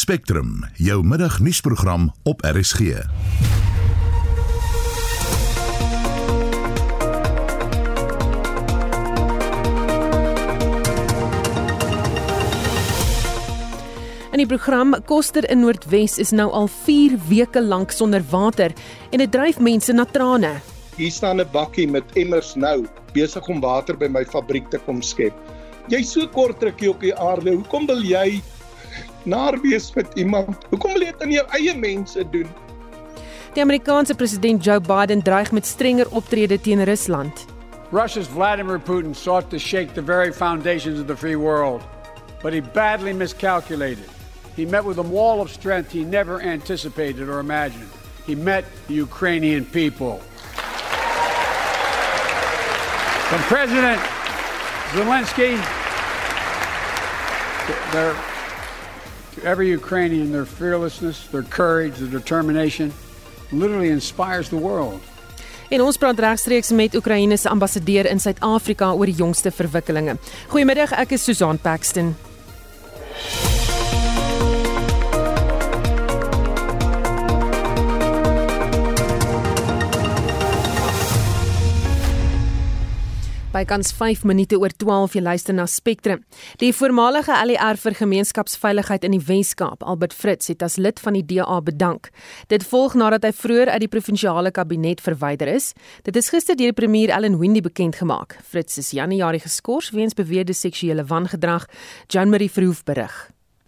Spectrum, jou middagnuusprogram op RSG. In die program Koster in Noordwes is nou al 4 weke lank sonder water en dit dryf mense na trane. Hier staan 'n bakkie met emmers nou besig om water by my fabriek te kom skep. Jy's so kort rukkie op die aarde. Hoekom wil jy naar wees met iemand? Hoekom wil jy dit aan jou eie mense doen? Die Amerikaanse president Joe Biden dreig met strenger optrede teen Rusland. Russia's Vladimir Putin sought to shake the very foundations of the free world, but he badly miscalculated. He met with a wall of strength he never anticipated or imagined. He met the Ukrainian people. From President Zelensky, their, to every Ukrainian, their fearlessness, their courage, their determination literally inspires the world. En ons praat regstreeks met Oekraïne se ambassadeur in Suid-Afrika oor die jongste verwikkelinge. Goeiemiddag, ek is Susan Paxton. Bykans 5 minute oor 12 jy luister na Spectrum. Die voormalige LER vir gemeenskapsveiligheid in die Wes-Kaap, Albert Fritz, het as lid van die DA bedank. Dit volg nadat hy vroeër uit die provinsiale kabinet verwyder is. Dit is gister deur premier Ellen Windey bekend gemaak. Fritz is Januarie geskort weens beweerde seksuele wangedrag, Jean Marie Verhoef berig.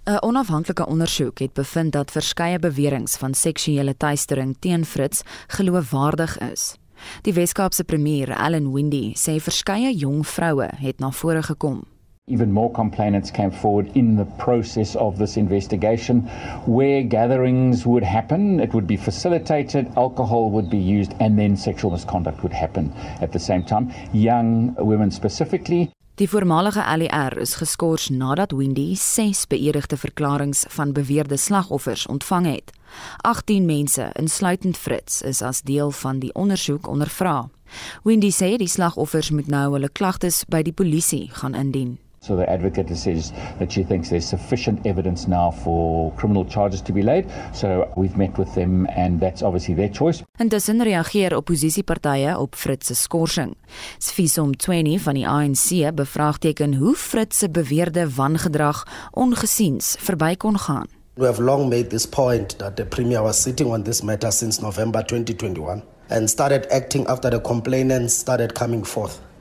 'n Onafhanklike ondersoek het bevind dat verskeie beweringe van seksuele teistering teen Fritz geloofwaardig is. Die Weskaapse premier, Allan Windey, sê verskeie jong vroue het na vore gekom. Even more complainants came forward in the process of this investigation where gatherings would happen, it would be facilitated, alcohol would be used, and then sexual misconduct would happen at the same time. Young women specifically. Die voormalige LER is geskort nadat Windy 6 beëdigde verklaringe van beweerde slagoffers ontvang het. 18 mense, insluitend Fritz, is as deel van die ondersoek ondervra. Windy sê die slagoffers moet nou hulle klagtes by die polisie gaan indien. So the advocate says that she thinks there's sufficient evidence now for criminal charges to be laid. So we've met with them and that's obviously their choice. Intussen reageer opposisiepartye op Fritz se skorsing. Sfisom 20 van die ANC bevraagteken hoe Fritz se beweerde wangedrag ongesiens verby kon gaan. We have long made this point that the Premier was sitting on this matter since November 2021 and started acting after the complainants started coming forth.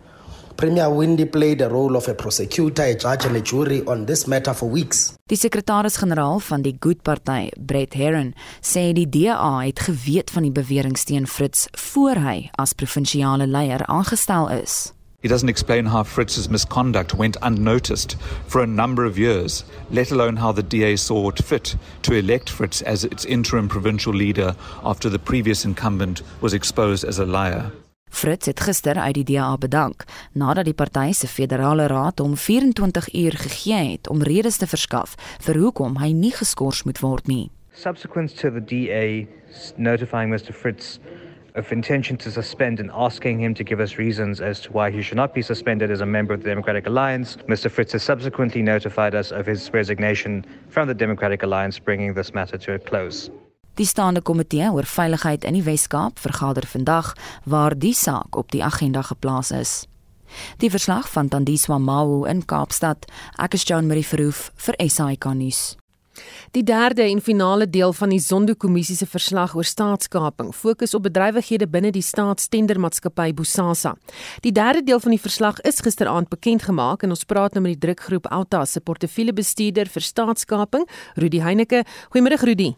Premier Windy played the role of a prosecutor, a judge and a jury on this matter for weeks. Die sekretaris-generaal van die Good Party, Brett Herron, sê die DA het geweet van die beweringe teen Fritz voor hy as provinsiale leier aangestel is. He doesn't explain how Fritz's misconduct went unnoticed for a number of years, let alone how the DA saw it fit to elect Fritz as its interim provincial leader after the previous incumbent was exposed as a liar. Fritz het gister uit die DA bedank nadat die party se federale raad hom 24 uur gegee het om redes te verskaf vir hoekom hy nie geskort moet word nie. Subsequent to the DA notifying Mr Fritz of intention to suspend and asking him to give us reasons as to why he should not be suspended as a member of the Democratic Alliance. Mr. Fritz has subsequently notified us of his resignation from the Democratic Alliance, bringing this matter to a close. Die staande komitee oor veiligheid in die Wes-Kaap vergader vandag waar die saak op die agenda geplaas is. Die verslag van Tandiswa Mawu in Kaapstad. Ek is Jean Marie Verhoef vir SAK nuus. Die derde en finale deel van die Zondo-kommissie se verslag oor staatskaping fokus op bedrywighede binne die staatstendermaatskappy Bosasa. Die derde deel van die verslag is gisteraand bekend gemaak en ons praat nou met die drukgroep Alta se portefeuljebestuurder vir staatskaping, Rudi Heineke. Goeiemôre Rudi.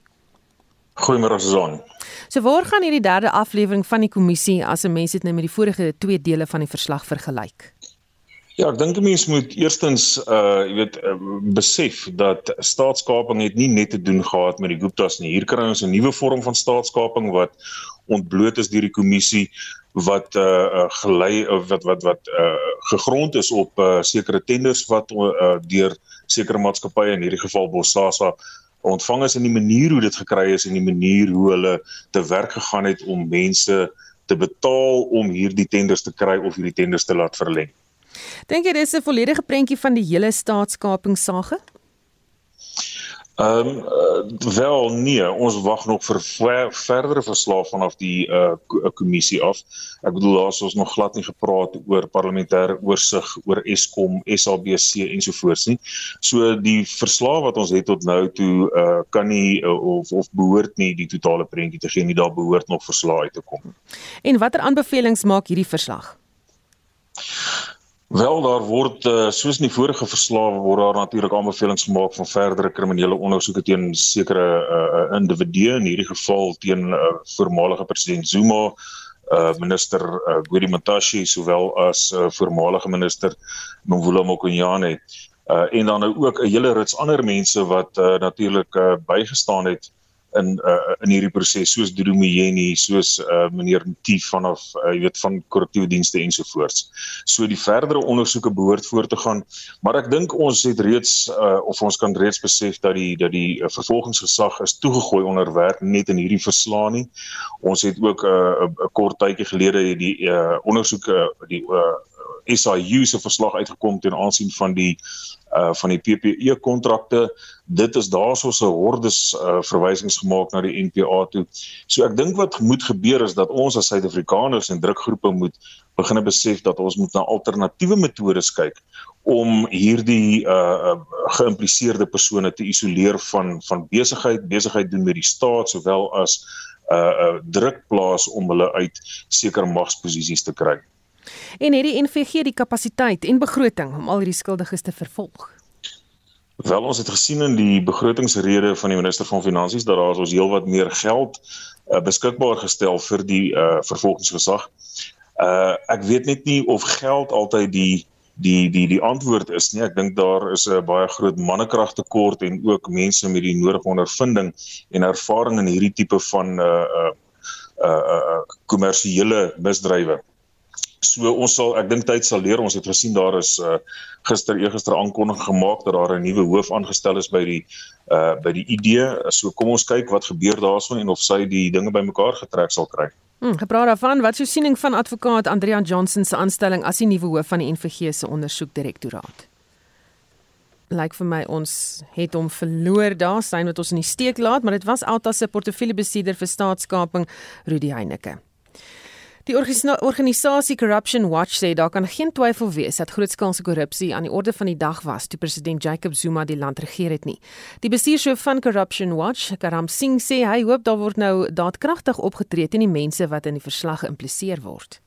Goeiemôre Susan. So waar gaan hierdie derde aflewering van die kommissie as 'n mens dit nou met die vorige twee dele van die verslag vergelyk? Ja, ek dink 'n mens moet eerstens uh jy weet uh, besef dat staatskaping het nie net te doen gehad met die Guptas nie. Hier kry ons 'n nuwe vorm van staatskaping wat ontbloot is deur die kommissie wat uh gelei of wat wat wat uh gegrond is op uh sekere tenders wat uh deur sekere maatskappye in hierdie geval Bosasa ontvang is en die manier hoe dit gekry is en die manier hoe hulle te werk gegaan het om mense te betaal om hierdie tenders te kry of hierdie tenders te laat verleng. Dink jy dis 'n volledige prentjie van die hele staatskapingsage? Ehm um, uh, wel nee, ons wag nog vir ver, verdere verslae vanaf die uh kommissie af. Ek bedoel daar's ons nog glad nie gepraat oor parlementêre oorsig oor Eskom, SABC ensovoorts nie. So die verslae wat ons het tot nou toe uh kan nie uh, of of behoort nie die totale prentjie te gee nie. Daar behoort nog verslae uit te kom. En watter aanbevelings maak hierdie verslag? Wel daar word uh, soos in die vorige verslae word daar natuurlik aanbevelings gemaak van verdere kriminele ondersoeke teen sekere uh, individue in hierdie geval teen uh, voormalige president Zuma uh minister uh, Gwedi Mantashe sowel as uh, voormalige minister Mvula Mokonyane. Uh en dan nou ook 'n hele rits ander mense wat uh, natuurlik uh, bygestaan het in uh, in hierdie proses soos Drumeyeni, soos uh, meneer Mtief vanaf uh, jy weet van korrektiewe dienste ensovoorts. So die verdere ondersoeke behoort voort te gaan, maar ek dink ons het reeds uh, of ons kan reeds besef dat die dat die uh, vervolgingsgesag is toegegooi onder werk net in hierdie verslaan nie. Ons het ook 'n uh, 'n kort tydjie gelede die uh, ondersoeke die uh, SIU se verslag uitgekom ten aansien van die uh van die PPE kontrakte. Dit is daarso 'n hordes uh verwysings gemaak na die NPA toe. So ek dink wat moet gebeur is dat ons as Suid-Afrikaners en drukgroepe moet begine besef dat ons moet na alternatiewe metodes kyk om hierdie uh, uh geïmpliseerde persone te isoleer van van besigheid, besigheid doen met die staat sowel as uh uh druk plaas om hulle uit sekere magsposisies te kry. En het die NVG die kapasiteit en begroting om al hierdie skuldiges te vervolg? Wel ons het gesien in die begrotingsrede van die minister van finansies dat daar is ons heelwat meer geld uh, beskikbaar gestel vir die uh, vervolgingsgesag. Uh ek weet net nie of geld altyd die die die die antwoord is nie. Ek dink daar is 'n baie groot mannekrag tekort en ook mense met die nodige ondervinding en ervaring in hierdie tipe van uh uh uh kommersiële uh, misdrywe. So ons sal ek dink tyd sal leer. Ons het gesien daar is uh, gister eergister aankondiging gemaak dat daar 'n nuwe hoof aangestel is by die uh by die ID. So kom ons kyk wat gebeur daarson en of sy die dinge bymekaar getrek sal kry. Hmm, gepraat daarvan, wat sou siening van advokaat Adrian Johnson se aanstelling as die nuwe hoof van die NVG se ondersoekdirektoraat? Lyk vir my ons het hom verloor daar, sien wat ons in die steek laat, maar dit was Alta se portefeuljebestuurder vir staatskaping, Rudy Heineke. Die organisasie Corruption Watch sê daar kan geen twyfel wees dat grootskaalse korrupsie aan die orde van die dag was toe president Jacob Zuma die land regeer het nie. Die bestuurshoof van Corruption Watch, Karam Singh sê hy hoop daar word nou daadkragtig opgetree teen die mense wat in die verslag geïmpliseer word.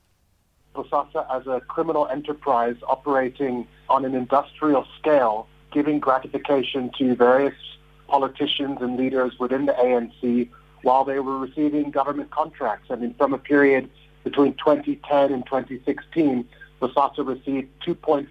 Bosasa as a criminal enterprise operating on an industrial scale, giving gratification to various politicians and leaders within the ANC while they were receiving government contracts. I mean, from a period between 2010 and 2016, Bosasa received 2.6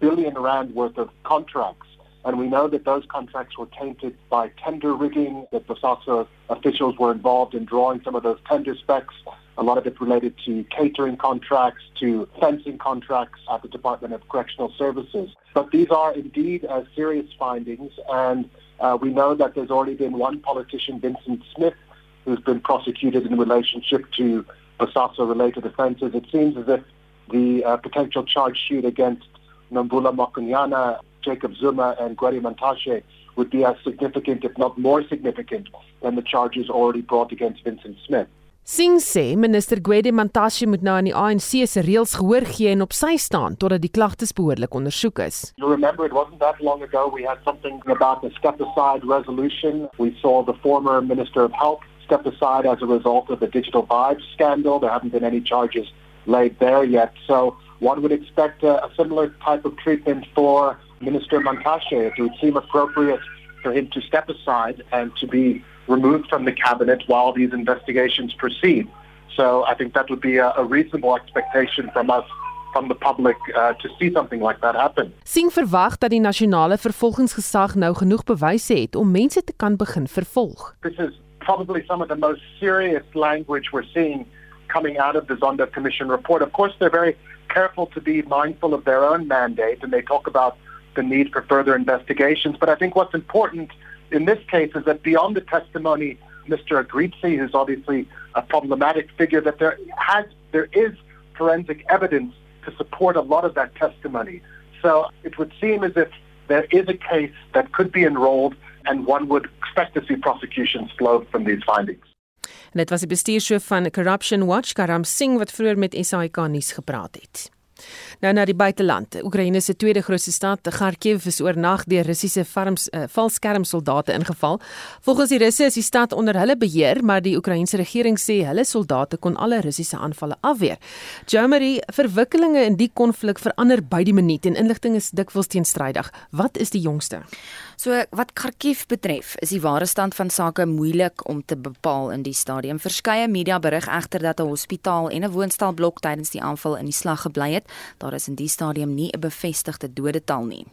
billion rand worth of contracts. And we know that those contracts were tainted by tender rigging, that Bosasa officials were involved in drawing some of those tender specs. A lot of it related to catering contracts, to fencing contracts at the Department of Correctional Services. But these are indeed uh, serious findings, and uh, we know that there's already been one politician, Vincent Smith, who's been prosecuted in relationship to Basasa-related offences. It seems as if the uh, potential charge sheet against Nambula Mokunyana, Jacob Zuma, and Gweri Mantashe would be as significant, if not more significant, than the charges already brought against Vincent Smith. Singh sê minister Gwede Mantashe moet nou aan die ANC se reëls gehoor gee en op sy staan totdat die klagtes behoorlik ondersoek is. You remember it wasn't that long ago we had something about the step aside resolution. We saw the former minister of health stepped aside as a result of the digital vibes scandal. There haven't been any charges laid there yet. So one would expect a, a similar type of treatment for Minister Mantashe. It would seem appropriate for him to step aside and to be removed from the cabinet while these investigations proceed. So I think that would be a, a reasonable expectation from us from the public uh, to see something like that happen. Sien verwag dat die nasionale vervolgingsgesag nou genoeg bewyse het om mense te kan begin vervolg. This is probably some of the most serious language we're seeing coming out of the Zonda Commission report. Of course, they're very careful to be mindful of their own mandate, and they talk about the need for further investigations. But I think what's important in this case is that beyond the testimony, Mr. Agrizi, who's obviously a problematic figure, that there has there is forensic evidence to support a lot of that testimony. So it would seem as if there is a case that could be enrolled and one would expect to see prosecutions flow from these findings. En dit was die bestuurshoof van Corruption Watch, Karam Singh wat vroeër met SAK nuus gepraat het. Nou na die buiteland. Oekraïne se tweede grootste stad, Kharkiv, is oornag deur Russiese farms uh, valskermsoldate ingeval. Volgens die Russe is die stad onder hulle beheer, maar die Oekraïense regering sê hulle soldate kon alle Russiese aanvalle afweer. Jomari, verwikkelinge in die konflik verander by die minuut en inligting is dikwels teenstrydig. Wat is die jongste? So wat Kharkiv betref, is die ware stand van sake moeilik om te bepaal in die stadium. Verskeie media berig egter dat 'n hospitaal en 'n woonstelblok tydens die aanval in die slag gebly het. Daar is in die stadium nie 'n bevestigde dodetal nie.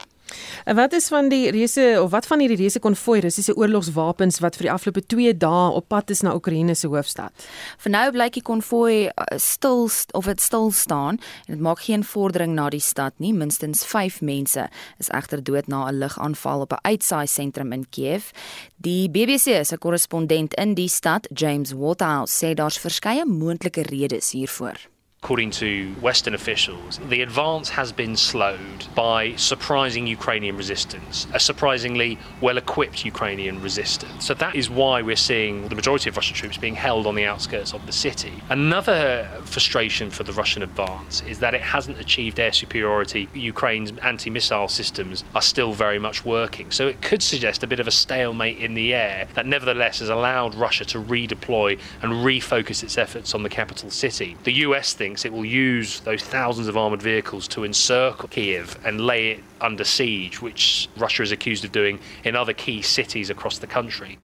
En wat is van die reuse of wat van hierdie reuse konvoi Russiese oorlogswapens wat vir die afgelope 2 dae op pad is na Oekraïne se hoofstad? Vir nou blyk die konvoi uh, stil of dit stil staan en dit maak geen vordering na die stad nie. Minstens 5 mense is egter dood na 'n lugaanval op 'n uitsaai sentrum in Kiev. Die BBC se korrespondent in die stad, James Waterhouse, sê daar's verskeie moontlike redes hiervoor. According to Western officials, the advance has been slowed by surprising Ukrainian resistance, a surprisingly well equipped Ukrainian resistance. So that is why we're seeing the majority of Russian troops being held on the outskirts of the city. Another frustration for the Russian advance is that it hasn't achieved air superiority. Ukraine's anti missile systems are still very much working. So it could suggest a bit of a stalemate in the air that nevertheless has allowed Russia to redeploy and refocus its efforts on the capital city. The US thinks thinks it will use those thousands of armoured vehicles to encircle Kiev and lay it under siege, which Russia is accused of doing in other key cities across the country.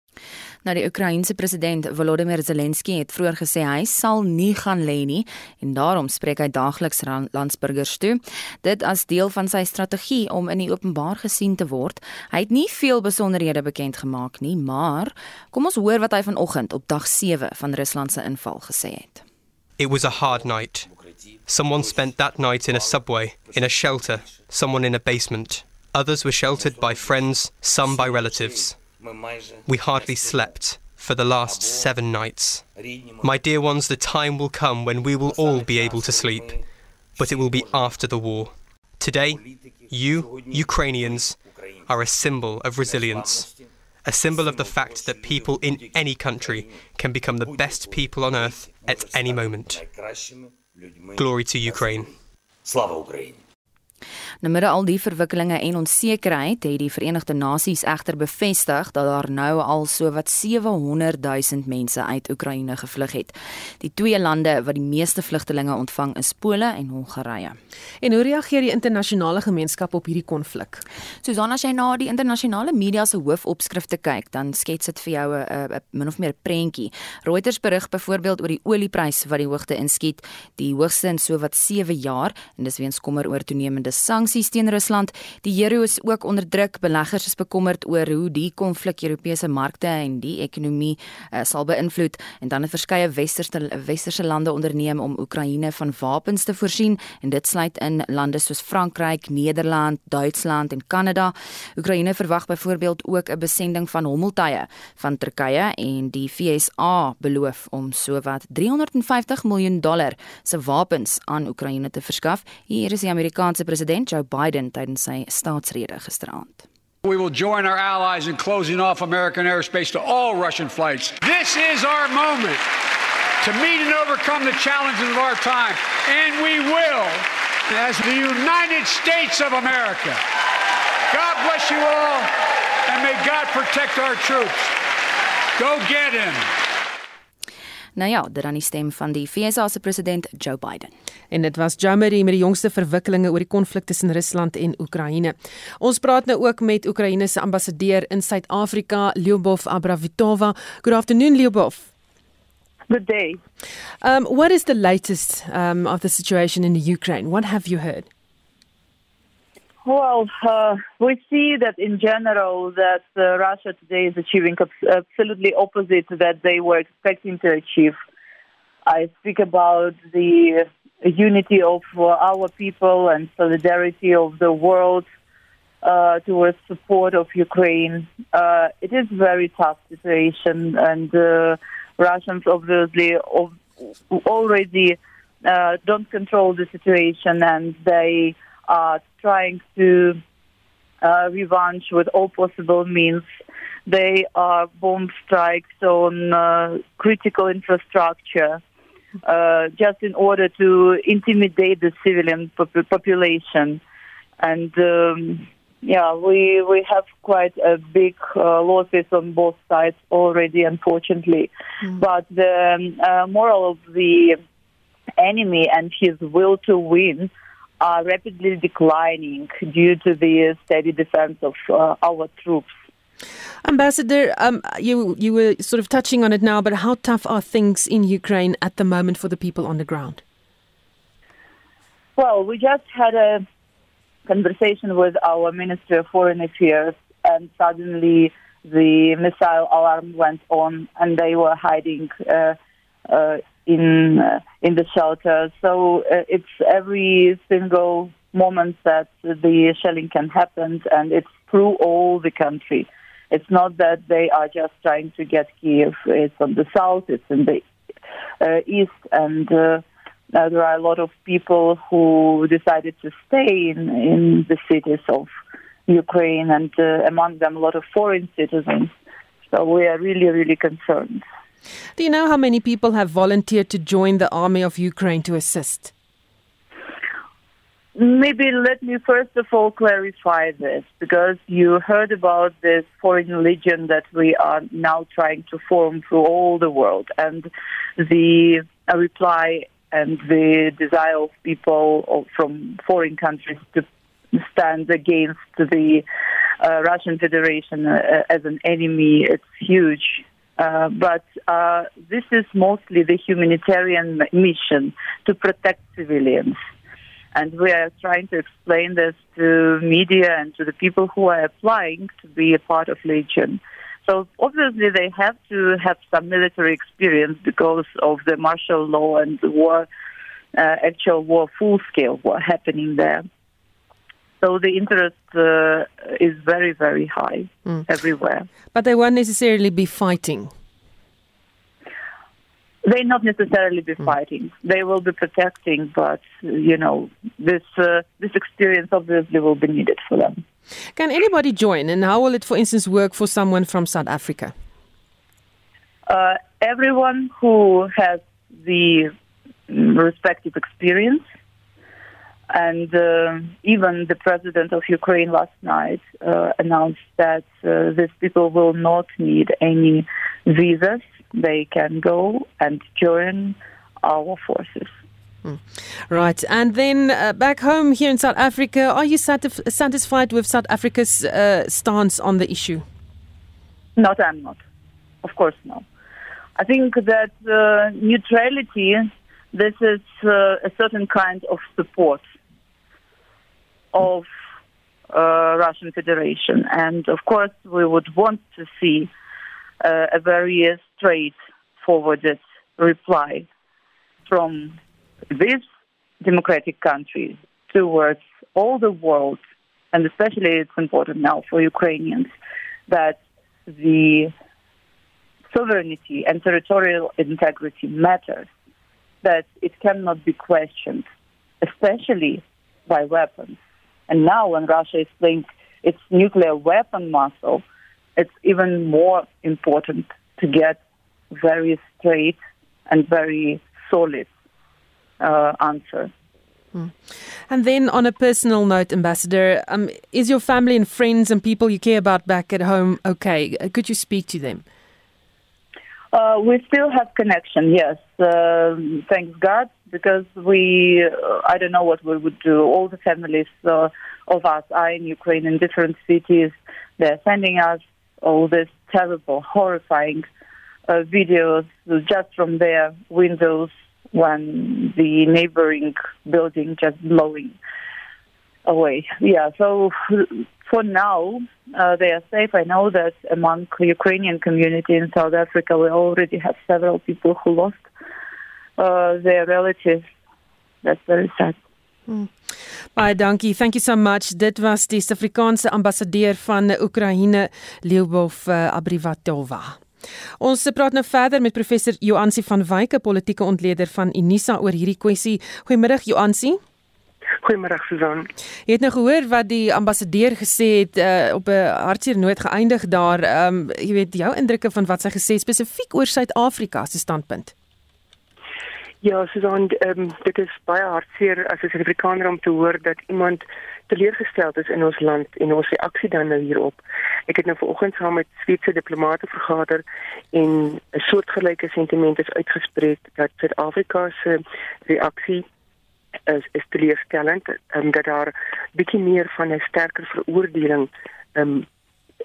Nou die Oekraïense president Volodymyr Zelensky het vroeër gesê hy sal nie gaan lê nie en daarom spreek hy daagliks landsburgers toe. Dit as deel van sy strategie om in die openbaar gesien te word. Hy het nie veel besonderhede bekend gemaak nie, maar kom ons hoor wat hy vanoggend op dag 7 van Rusland se inval gesê het. It was a hard night. Someone spent that night in a subway, in a shelter, someone in a basement. Others were sheltered by friends, some by relatives. We hardly slept for the last seven nights. My dear ones, the time will come when we will all be able to sleep, but it will be after the war. Today, you, Ukrainians, are a symbol of resilience a symbol of the fact that people in any country can become the best people on earth at any moment. Glory to Ukraine. Na midde al die verwikkelinge en onsekerheid het die Verenigde Nasies egter bevestig dat daar nou al sowat 700 000 mense uit Oekraïne gevlug het. Die twee lande wat die meeste vlugtelinge ontvang is Pole en Hongarye. En hoe reageer die internasionale gemeenskap op hierdie konflik? Susan, as jy na die internasionale media se hoofopskrifte kyk, dan skets dit vir jou 'n min of meer prentjie. Reuters berig byvoorbeeld oor die oliepryse wat die hoogte inskiet, die hoogste in sowat 7 jaar en dis weens kommer oor toenemende sanksies sanksies teen Rusland. Die euro is ook onder druk. Beleggers is bekommerd oor hoe die konflik Europese markte en die ekonomie uh, sal beïnvloed en dan het verskeie westerse westerse lande onderneem om Oekraïne van wapens te voorsien en dit sluit in lande soos Frankryk, Nederland, Duitsland en Kanada. Oekraïne verwag byvoorbeeld ook 'n besending van hommeltuie van Turkye en die FSA beloof om sowat 350 miljoen dollar se wapens aan Oekraïne te verskaf. Hier is die Amerikaanse president Joe Biden tydens sy staatsrede gisteraand. We will join our allies in closing off American airspace to all Russian flights. This is our moment to meet and overcome the challenges of our time, and we will as the United States of America. God bless you all, and may God protect our troops. Go get him. Nou ja, dit dan die stem van die FSA se president Joe Biden. En dit was Jamari met die jongste verwikkelinge oor die konflik tussen Rusland en Oekraïne. Ons praat nou ook met Oekraïne se ambassadeur in Suid-Afrika, Lyubov Abravitova. Good afternoon, Lyubov. Good day. Um what is the latest um of the situation in the Ukraine? What have you heard? Well, uh, we see that in general that uh, Russia today is achieving absolutely opposite that they were expecting to achieve. I speak about the unity of uh, our people and solidarity of the world uh, towards support of Ukraine. Uh, it is very tough situation, and uh, Russians obviously already don't control the situation, and they are trying to uh, revenge with all possible means. They are bomb strikes on uh, critical infrastructure uh, just in order to intimidate the civilian pop- population. And um, yeah, we we have quite a big uh, losses on both sides already, unfortunately. Mm. But the um, uh, moral of the enemy and his will to win are rapidly declining due to the steady defense of uh, our troops. Ambassador, um, you you were sort of touching on it now, but how tough are things in Ukraine at the moment for the people on the ground? Well, we just had a conversation with our Minister of Foreign Affairs, and suddenly the missile alarm went on, and they were hiding uh, uh, in uh, in the shelter. So uh, it's every single moment that the shelling can happen, and it's through all the country. It's not that they are just trying to get Kiev. It's on the south, it's in the uh, east, and uh, there are a lot of people who decided to stay in, in the cities of Ukraine, and uh, among them a lot of foreign citizens. So we are really, really concerned. Do you know how many people have volunteered to join the army of Ukraine to assist? Maybe let me first of all clarify this because you heard about this foreign legion that we are now trying to form through all the world, and the reply and the desire of people from foreign countries to stand against the uh, Russian Federation uh, as an enemy, it's huge. Uh, but uh, this is mostly the humanitarian mission to protect civilians. And we are trying to explain this to media and to the people who are applying to be a part of Legion. So obviously they have to have some military experience because of the martial law and the war, uh, actual war, full scale war happening there. So the interest uh, is very, very high mm. everywhere. But they won't necessarily be fighting. They not necessarily be mm. fighting. They will be protecting, but you know this uh, this experience obviously will be needed for them. Can anybody join, and how will it, for instance, work for someone from South Africa? Uh, everyone who has the respective experience and uh, even the president of Ukraine last night uh, announced that uh, these people will not need any visas. They can go and join our forces. Hmm. Right. And then uh, back home here in South Africa, are you satisf- satisfied with South Africa's uh, stance on the issue? Not, I'm not. Of course, no. I think that uh, neutrality, this is a certain kind of support of uh, Russian Federation. And of course, we would want to see uh, a very straightforward reply from these democratic countries towards all the world, and especially it's important now for Ukrainians that the sovereignty and territorial integrity matters, that it cannot be questioned, especially by weapons. And now, when Russia is playing its nuclear weapon muscle, it's even more important to get very straight and very solid uh, answer. Hmm. And then, on a personal note, Ambassador, um, is your family and friends and people you care about back at home okay? Could you speak to them? Uh, we still have connection, yes. Uh, thanks God, because we, uh, I don't know what we would do. All the families uh, of us are in Ukraine in different cities. They're sending us all this terrible, horrifying uh, videos just from their windows when the neighboring building just blowing away. Yeah, so for now, uh, they are safe. I know that among Ukrainian community in South Africa, we already have several people who lost uh, their relatives. That's very sad. Hmm. Baie dankie. Thank you so much. Dit was die Suid-Afrikaanse ambassadeur van Oekraïne, Lyubov uh, Abrivatova. Ons praat nou verder met professor Joansi van Wyk, politieke ontleder van Unisa oor hierdie kwessie. Goeiemiddag Joansi. Goeiemôre Susan. Jy het nou gehoor wat die ambassadeur gesê het uh, op 'n hartseer noot geëindig daar. Ehm um, jy weet jou indrukke van wat sy gesê spesifiek oor Suid-Afrika se standpunt. Ja, Susan, um, dit is baie hartseer as 'n Suid-Afrikaner om te hoor dat iemand teleurgestel is in ons land en ons reaksie dan nou hierop. Ek het nou vanoggend saam met Sweedse diplomate vergader en 'n soortgelyke sentiment is uitgespreek dat Suid-Afrika se reaksie is is teleurstellend en um, dat daar bietjie meer van 'n sterker veroordeling um,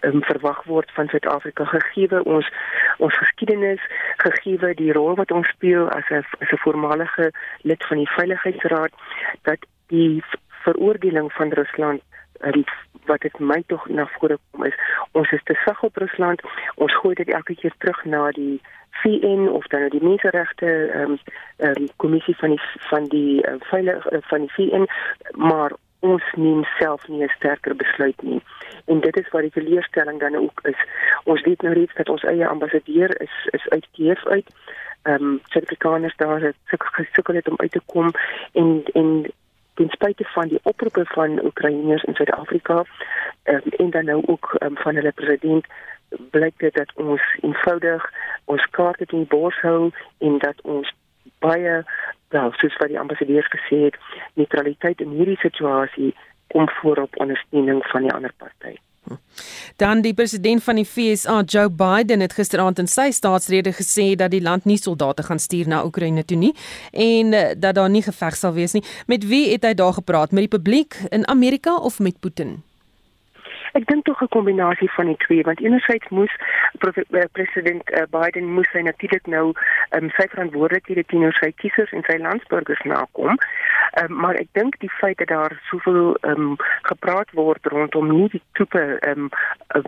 um, verwag word van Suid-Afrika gegee ons ons geskiedenis gegee die rol wat ons speel as 'n as 'n voormalige lid van die veiligheidsraad dat die veroordeling van Rusland um, wat dit my tog na vore kom is. Ons is te sag op Rusland. Ons gooi dit elke keer terug na die VN of dan nou die menseregte ehm um, ehm um, kommissie van die van die uh, veilig uh, van die VN maar ons neem self nie 'n sterker besluit nie. En dit is wat die teleurstelling dan ook is. Ons weet nou reeds dat ons eie ambassadeur is is uit Kiev uit. Ehm um, Suid-Afrikaners daar het gesukkel het om uit te kom en en ten spyte van die oproepe van Oekraïners in Suid-Afrika um, en dan nou ook um, van hulle president blyk dit dat ons eenvoudig ons kaarte in die bors hou en dat ons baie wel soos wat die ambassadeur gesê het neutraliteit in hierdie situasie kom voorop ondersteuning van die ander party. Dan die president van die FSA, Joe Biden, het gisteraand in sy staatsrede gesê dat die land nie soldate gaan stuur na Oekraïne toe nie en eh, dat daar nie geveg sal wees nie. Met wie het hy daar gepraat? Met die publiek in Amerika of met Putin? Ek dink tog 'n kombinasie van die twee want enerzijds moes eh, president eh, Biden moes hy natuurlik nou um, sy verantwoordelikhede teenoor sy kiesers en sy landsburgers nakom. Um, maar ek dink die feit dat daar soveel um, gepraat word rondom nie die troepe um,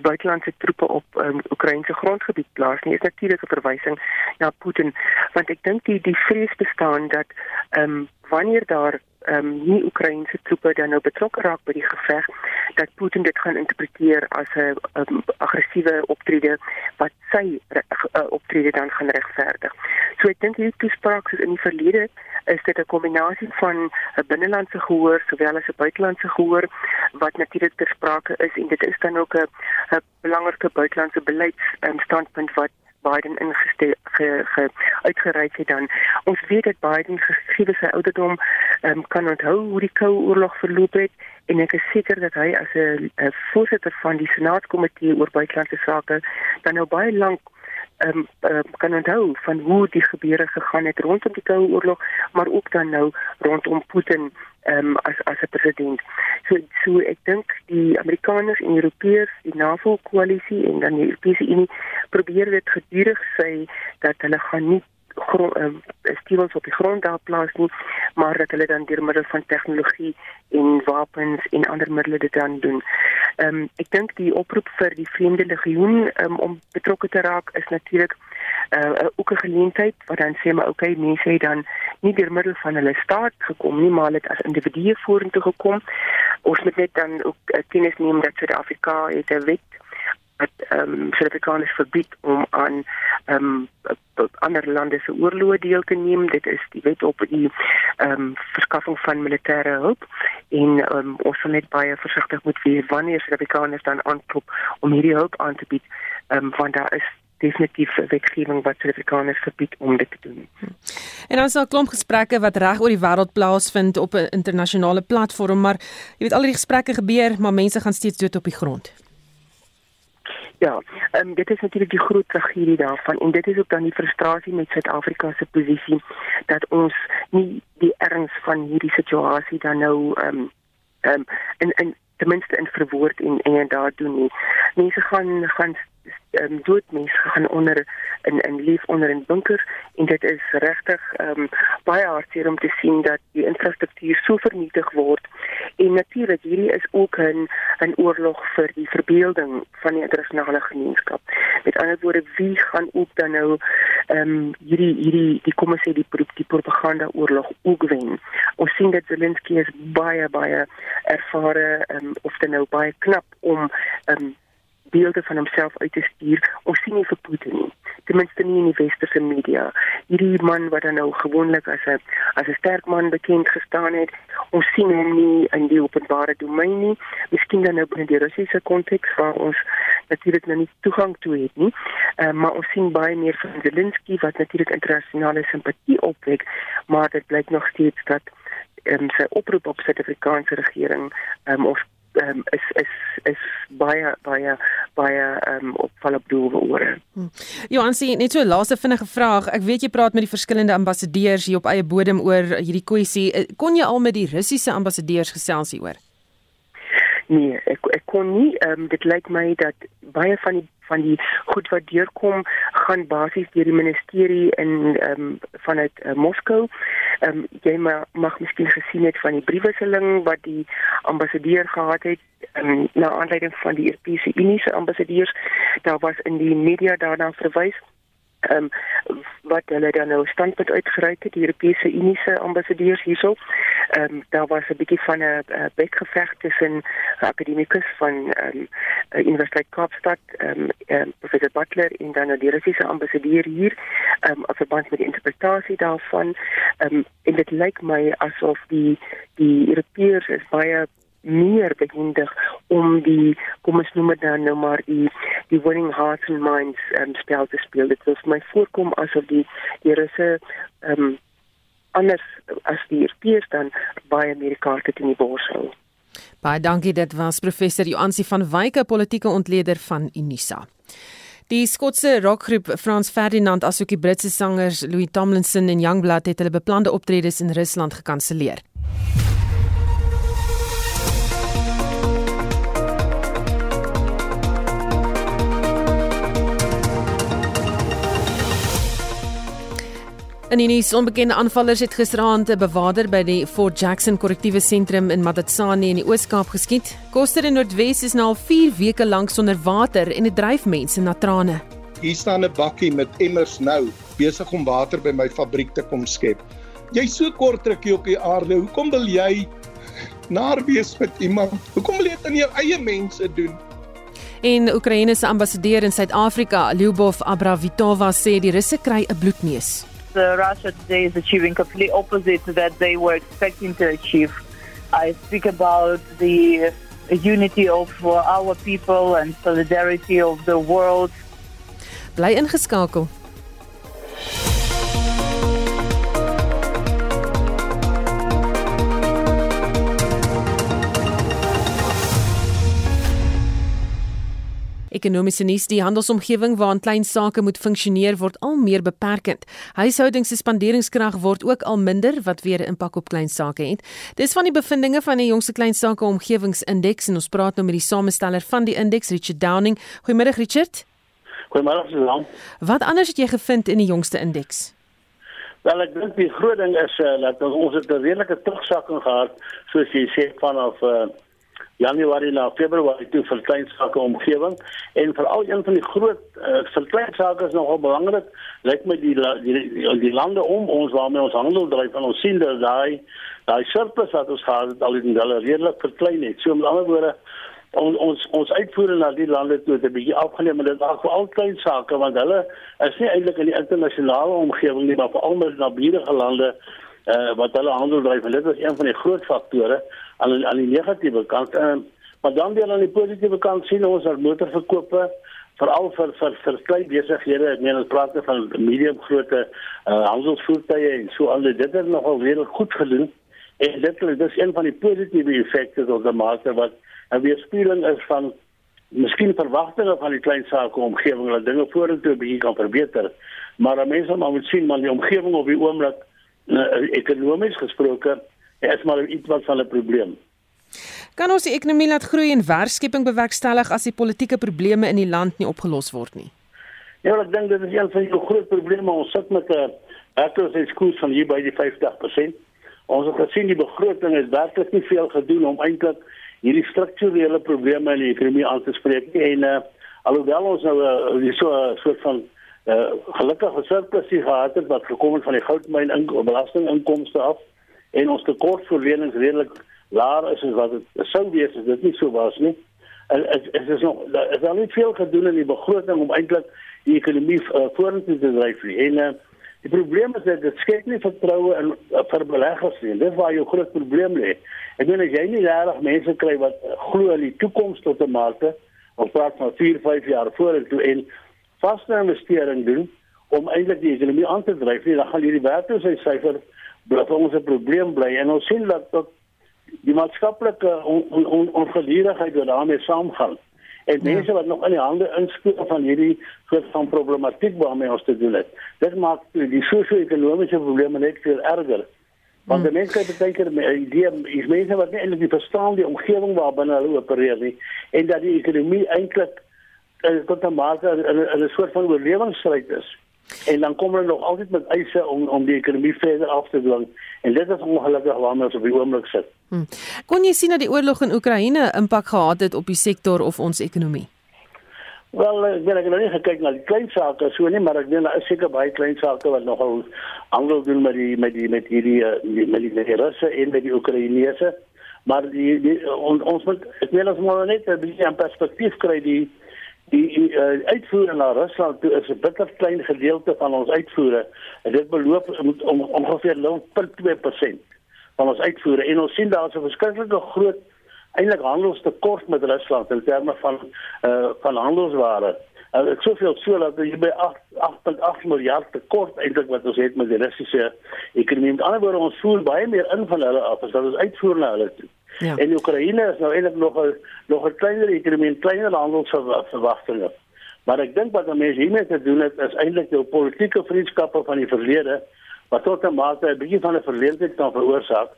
buitelandse troepe op um, Oekraïense grondgebied plaas nie is natuurlik 'n verwysing na Putin want ek dink die die vrees bestaan dat um, wanneer daar ehm um, nie Oekraïense troepe dan nou betrokke raak by die geveg dat Putin dit gaan interpreteer as 'n um, aggressiewe optrede wat sy uh, optrede dan gaan regverdig. So ek dink hierdie toespraak soos in die verlede is dit 'n kombinasie van 'n binnelandse gehoor sowel as 'n buitelandse gehoor wat natuurlik ter sprake is en dit is dan ook 'n belangrike buitelandse beleidsstandpunt um, wat Biden ingestel ge, ge, uitgereik het dan. Ons weet dat Biden gegee sy ouderdom um, kan onthou hoe die koue oorlog verloop het en ek is seker dat hy as 'n voorsitter van die senaatskomitee oor buitelandse sake dan nou baie lank um, um, kan onthou van hoe die gebeure gegaan het rondom die koue oorlog maar ook dan nou rondom Putin um, as as 'n president. So so ek dink die Amerikaners en Europeërs, die NAVO koalisie en dan die Europese Unie probeer dit gedurig sê dat hulle gaan nie stewels op die grond daar plaas nie, maar dat hulle dan deur middel van tegnologie en wapens en ander middele dit dan doen. Ehm um, ek dink die oproep vir die Vreemde Legioen um, om betrokke te raak is natuurlik uh, ook 'n geleentheid wat dan sê maar okay mense het dan nie deur middel van hulle staat gekom nie maar het as individue vorentoe gekom. Ons moet net dan ook uh, kennis neem dat Suid-Afrika het 'n wet wat ehm um, Suid-Afrikaners verbied om aan ehm um, ander lande se oorloë deel te neem. Dit is die wet op die ehm um, verskaffing van militêre hulp en ehm um, ons moet net baie versigtig moet wees wanneer Suid-Afrikaners dan aanklop om hierdie hulp aan te bied. Ehm um, want daar is definitief wetgewing wat Suid-Afrikaners verbied om dit te doen. En dan is daar 'n klomp gesprekke wat reg oor die wêreld plaasvind op 'n internasionale platform, maar jy weet al die gesprekke gebeur, maar mense gaan steeds dood op die grond. Ja, en um, dit is natuurlik die groot tragedie daarvan en dit is ook dan die frustrasie met Suid-Afrika se posisie dat ons nie die erns van hierdie situasie dan nou ehm um, ehm um, in in ten minste in verwoord en en daar doen nie. Mense gaan gaan ehm um, dood mense gaan onder in in leef onder in bunkers en dit is regtig ehm um, baie hartseer om te sien dat die infrastruktuur so vernietig word en natuurlik hierdie is ook 'n 'n oorlog vir die verbeelding van die internasionale gemeenskap. Met ander woorde, wie gaan ook dan nou ehm um, hierdie hierdie die kom ons sê die die propaganda oorlog ook wen. Ons sien dat Zelensky is baie baie ervare ehm um, of dan nou baie knap om ehm um, beelde van homself uit te stuur. Ons sien nie vir Putin nie. ten minste nie in die westerse media. Hierdie man wat dan nou gewoonlik as 'n as 'n sterk man bekend gestaan het, ons sien hom nie in die openbare domein nie. Miskien dan nou binne die Russiese konteks waar ons natuurlik nou nie toegang toe het nie. Uh, maar ons sien baie meer van Zelensky wat natuurlik internasionale simpatie opwek, maar dit blyk nog steeds dat um, sy oproep op Suid-Afrikaanse regering um, of um, is is is baie baie baie um, opval op doewe ore. Hm. Johansie, net so 'n laaste vinnige vraag. Ek weet jy praat met die verskillende ambassadeurs hier op eie bodem oor hierdie kwessie. Eh, kon jy al met die Russiese ambassadeurs gesels hieroor? Nee, ek ek kon nie ehm um, dit lyk my dat baie van die van die goed wat deurkom gaan basies deur die ministerie in ehm um, vanuit uh, Moskou. Ehm um, jy mag, mag miskien gesien het van die briefwisseling wat die ambassadeur gehad het um, na aanleiding van die Europese Unie se ambassadeurs. Daar was in die media daarna verwys ehm um, wat hulle dan nou standpunt uitgereik het die Europese Unie se ambassadeurs hierso. Ehm um, daar was 'n bietjie van 'n bekgeveg tussen akademikus van ehm um, Universiteit Kaapstad ehm um, um, professor Butler en dan die Russiese ambassadeur hier ehm um, op verband met die interpretasie daarvan. Ehm um, en dit lyk my asof die die Europeërs is baie meer behendig om die kom ons noem dit dan nou maar die die winning hearts and minds um, spel te speel dit was my voorkom asof die die russe ehm um, anders as die Europeërs dan baie Amerikaanse teen die bors hou Baie dankie dit was professor Joansi van Wyke politieke ontleder van Unisa Die Skotse rockgroep Frans Ferdinand asook die Britse sangers Louis Tomlinson en Youngblood het hulle beplande optredes in Rusland gekanselleer. In die nuus onbekende aanvallers het gisteraand 'n bewaarder by die Fort Jackson korrektiewe sentrum in Madatsani in die Oos-Kaap geskiet. Koster in Noordwes is nou al 4 weke lank sonder water en dit dryf mense na trane. Hier staan 'n bakkie met emmers nou besig om water by my fabriek te kom skep. Jy's so kort rukkie op die aarde. Hoekom wil jy naar wees met iemand? Hoekom wil jy dit aan jou eie mense doen? En Oekraïne se ambassadeur in Suid-Afrika, Lyubov Abravitova, sê die Russe kry 'n bloedneus. Uh, Russia today is achieving completely opposite that they were expecting to achieve. I speak about the unity of uh, our people and solidarity of the world. Bly ingeskakel. Ekonomiese nuus: Die handelsomgewing waarin klein sake moet funksioneer word al meer beperkend. Huishoudings se spanderingskrag word ook al minder wat weer 'n impak op klein sake het. Dis van die bevindinge van die jongste klein sake omgewingsindeks en ons praat nou met die samesteller van die indeks, Richard Downing. Goeiemôre Richard. Goeiemôre Susan. Wat anders het jy gevind in die jongste indeks? Wel ek dink die groot ding is uh, dat ons het 'n redelike terugsakking gehad soos jy sê vanaf uh, Januarie na Februarie toe vir kleinsake omgewing. En veral een van die groot uh, vir kleinsake is nogal belangrik lyk my die die, die die lande om ons waarmee ons handel dryf. En ons sien dat daai daai surplus wat ons gehad het al in hulle redelik verklein het. So met ander woorde ons ons ons uitvoere na die lande toe het 'n bietjie afgeneem en dit was vir al klein sake want hulle is nie eintlik in die internasionale omgewing nie maar veral met naburige lande uh, wat hulle handel dryf. En dit is een van die groot faktore aan aan die negatiewe kant. Uh, maar dan weer aan die positiewe kant sien ons dat motorverkope veral vir vir vir klein besighede, ek meen ons praat van medium grootte uh, handelsvoertuie en so al dit het nogal redelik goed gedoen. En dit is een van die positiewe effekte op die mark wat 'n weerspieëling is van miskien verwagtinge van die klein sake omgewing dat dinge vorentoe bietjie kan verbeter. Maar mense moet sien maar die omgewing op die oomblik uh, ekonomies gesproke is maar iets wat van 'n probleem. Kan ons die ekonomie laat groei en werkskeping bewerkstellig as die politieke probleme in die land nie opgelos word nie? Ja, ek dink dit is een van die groot probleme. Ons sit met 'n werkloosheidskoers van hier by die 50%. Ons het gesien die begroting is werklik nie veel gedoen om eintlik hierdie strukturele probleme in die ekonomie aan te spreek nie. En uh, alhoewel ons nou uh, so 'n soort van uh, gelukkige surplus gehad het wat gekom het van die goudmyn in belastinginkomste af, en ons tekort vir lenings redelik laer is as wat dit sou wees as dit nie so was nie. En is is nog daar is al nie veel gedoen in die begroting om eintlik die ekonomie uh, vorentoe te dryf nie. En uh, die probleem is dat dit skep nie vertroue in uh, vir beleggers nie. Dis waar jou groot probleem lê. Ek bedoel as jy nie regtig mense kry wat glo in die toekoms tot 'n mate, ons praat van 4, 5 jaar vorentoe en vaste investering doen om eintlik die ekonomie aan te dryf, nie, dan gaan hierdie werkloosheidsyfer bly ons 'n probleem bly en ons sien dat tot die maatskaplike on, on, on wat daarmee saamgaan. En ja. mense wat nog in die hande inspeel van hierdie soort van problematiek waarmee ons te doen het. Dit maak die sosio-ekonomiese probleme net veel erger. Want hmm. die mense het baie keer 'n idee, is mense wat nie eintlik verstaan die omgewing waarbinne hulle opereer nie en dat die ekonomie eintlik uh, tot 'n mate 'n soort van oorlewingsstryd is. En dan kom hulle nog altyd met eise om om die ekonomie verder af te dwing en dit is ongelukkig waarmee ons op die oomblik sit. Hmm. Kon jy sien dat die oorlog in Oekraïne impak gehad het op die sektor of ons ekonomie? Wel, ek weet ek nog nie gekyk na die klein sake so nie, maar ek weet daar is seker baie klein sake wat nogal handel doen met die met die met hierdie met die, met die, met die Russe en met die Oekraïnese. Maar die, die on, ons moet ek weet ons moet net 'n bietjie 'n perspektief kry die die uh, uitvoere na Rusland toe is 'n bitter klein gedeelte van ons uitvoere en dit beloop om, om ongeveer 0.2% van ons uitvoere en ons sien daar's 'n verskriklike groot eintlik handelstekort met Rusland in terme van uh, van handelsware. En uh, ek soveel so dat jy by 8.8 miljard tekort eintlik wat ons het met die Russiese ekonomie. Met ander woorde ons voer baie meer in van hulle af as wat ons uitvoer na hulle toe. Ja. En Oekraïne is nou eintlik nog 'n nog 'n kleiner ekonomie, 'n kleiner handelsverwagtinge. Maar ek dink wat mense hiermee te doen het is eintlik jou politieke vriendskappe van die verlede wat tot 'n mate 'n bietjie van 'n verleentheid kan veroorsaak.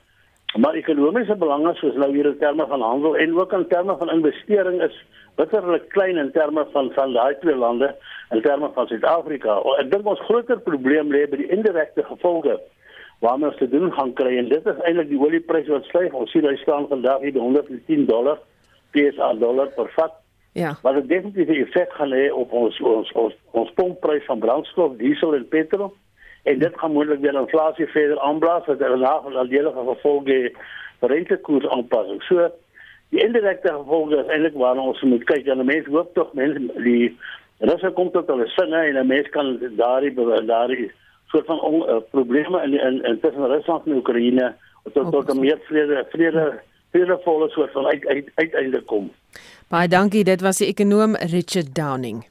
Maar ekonomiese belange soos nou hier in terme van handel en ook in terme van investering is bitterlik klein in terme van van daai twee lande in terme van Suid-Afrika. Ek dink ons groter probleem lê by die indirekte gevolge waarmee ons te doen gaan kry en dit is eintlik die oliepryse wat styg. Ons sien hy staan vandag hier by 110 dollar PSA dollar per vat. Ja. Wat dit definitief 'n effek gaan hê op ons ons ons, ons pompprys van brandstof, diesel en petrol. En dit gaan moontlik weer inflasie verder aanblaas wat er na van aldelige gevolge rentekoers aanpassing. So die indirekte gevolge is eintlik waarna ons moet kyk. En mense hoop tog mense die Russe kom tot hulle sinne en mense kan daardie daardie soort van on, uh, probleme in in, in tussen Rusland en Oekraïne tot tot 'n meer vrede vrede vredevolle soort van uit, uit, uiteindelik kom. Baie dankie, dit was die ekonom Richard Downing.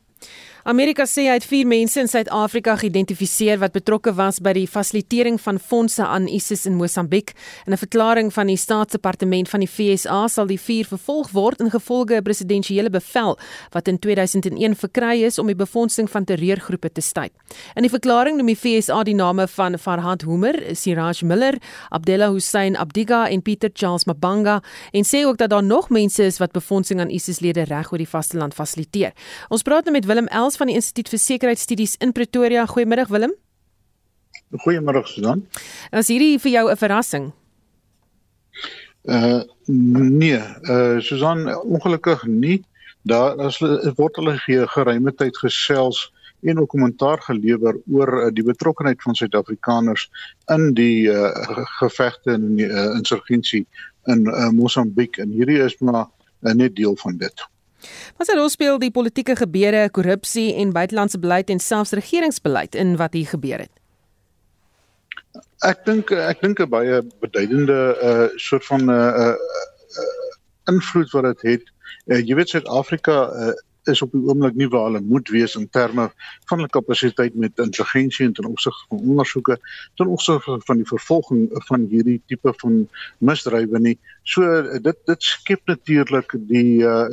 Amerika sê hy het 4 mense in Suid-Afrika geïdentifiseer wat betrokke was by die fasilitering van fondse aan ISIS in Mosambiek. In 'n verklaring van die Staatsdepartement van die FSA sal die 4 vervolg word in gevolge 'n presidensiële bevel wat in 2001 verkry is om die befondsing van terreurgroepe te staai. In die verklaring noem die FSA die name van Farhad Homer, Siraj Miller, Abdullah Hussein Abdiga en Peter Charles Mabanga en sê ook dat daar nog mense is wat befondsing aan ISIS-lede reg oor die vasteland fasiliteer. Ons praat nou met Willem Els van die Instituut vir Sekuriteitsstudies in Pretoria. Goeiemôre Willem. Goeiemôre Susan. Is hierdie vir jou 'n verrassing? Uh nee, uh Susan, ongelukkig nie. Daar as word hulle gee geruime tyd gesels en ook kommentaar gelewer oor uh, die betrokkeheid van Suid-Afrikaners in die uh, gevegte en in die uh, insurgensie in uh, Mosambiek en hierdie is maar uh, net deel van dit. Wat se rol speel die politieke gebeure, korrupsie en buitelandse beleid en selfs regeringsbeleid in wat hier gebeur het? Ek dink ek dink 'n baie beduidende uh soort van 'n uh, uh, uh, invloed wat dit het. Uh, jy weet Suid-Afrika uh, is op die oomblik nie waar hulle moet wees in terme van hulle kapasiteit met intelligensie en ten opsigte van ondersoeke ten opsigte van die vervolging van hierdie tipe van misdrywe nie. So dit dit skep natuurlik die uh,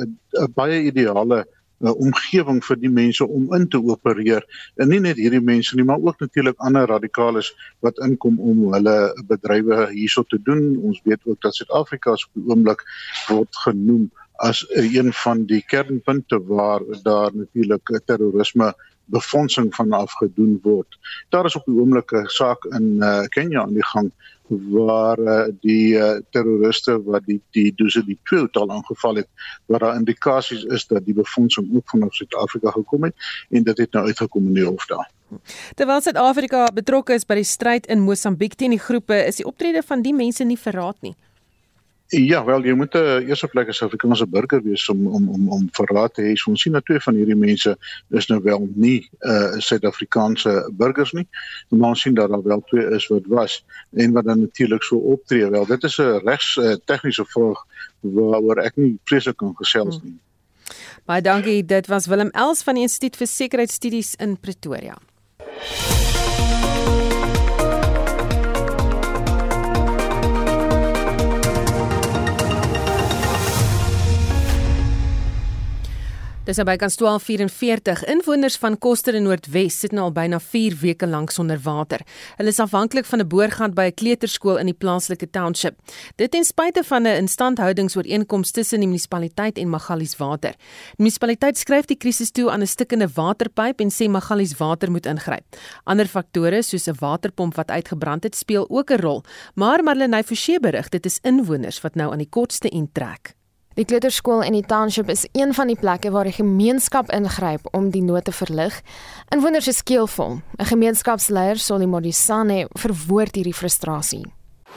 baie ideale 'n uh, omgewing vir die mense om in te opereer en nie net hierdie mense nie maar ook natuurlik ander radikales wat inkom om hulle bedrywe hierso te doen. Ons weet ook dat Suid-Afrika op die oomblik word genoem as een van die kernpunte waar daar natuurlik terrorisme befondsing van afgedoen word. Daar is op die oomblik 'n saak in uh, Kenia aan die gang waar uh, die uh, terroriste wat die die dosse die twee hotel aangeval het waar daar indikasies is dat die befondsing ook van Suid-Afrika gekom het en dit het nou uitgekom in die hof daar. Terwyl Suid-Afrika betrokke is by die stryd in Mosambiek teen die groepe, is die optrede van die mense nie verraad nie. Ja, wel jy moet 'n uh, eerste plek as Afrikaanse burger wees om om om om verraad te hê. So ons sien dat twee van hierdie mense is nou wel nie uh Suid-Afrikaanse burgers nie. Maar ons sien dat daar wel twee is wat was en wat dan natuurlik so optree. Wel, dit is 'n regs uh, tegniese vraag waaroor ek nie presies kan gesels nie. Baie dankie. Dit was Willem Els van die Instituut vir Sekuriteitsstudies in Pretoria. Dis naby kan 1244 inwoners van Koster in Noordwes sit nou al byna 4 weke lank sonder water. Hulle is afhanklik van 'n boorgat by 'n kleuterskool in die plaaslike township. Dit ten spyte van 'n instandhoudingsooreenkoms tussen die munisipaliteit en Magalies Water. Die munisipaliteit skryf die krisis toe aan 'n stikkende waterpyp en sê Magalies Water moet ingryp. Ander faktore soos 'n waterpomp wat uitgebrand het, speel ook 'n rol, maar Marlenae Forsie berig dit is inwoners wat nou aan die kortste end trek. Die kleuterskool in die township is een van die plekke waar die gemeenskap ingryp om die nood te verlig. Inwoners is skeelvol. 'n Gemeenskapsleier, Solly Modisane, verwoord hierdie frustrasie.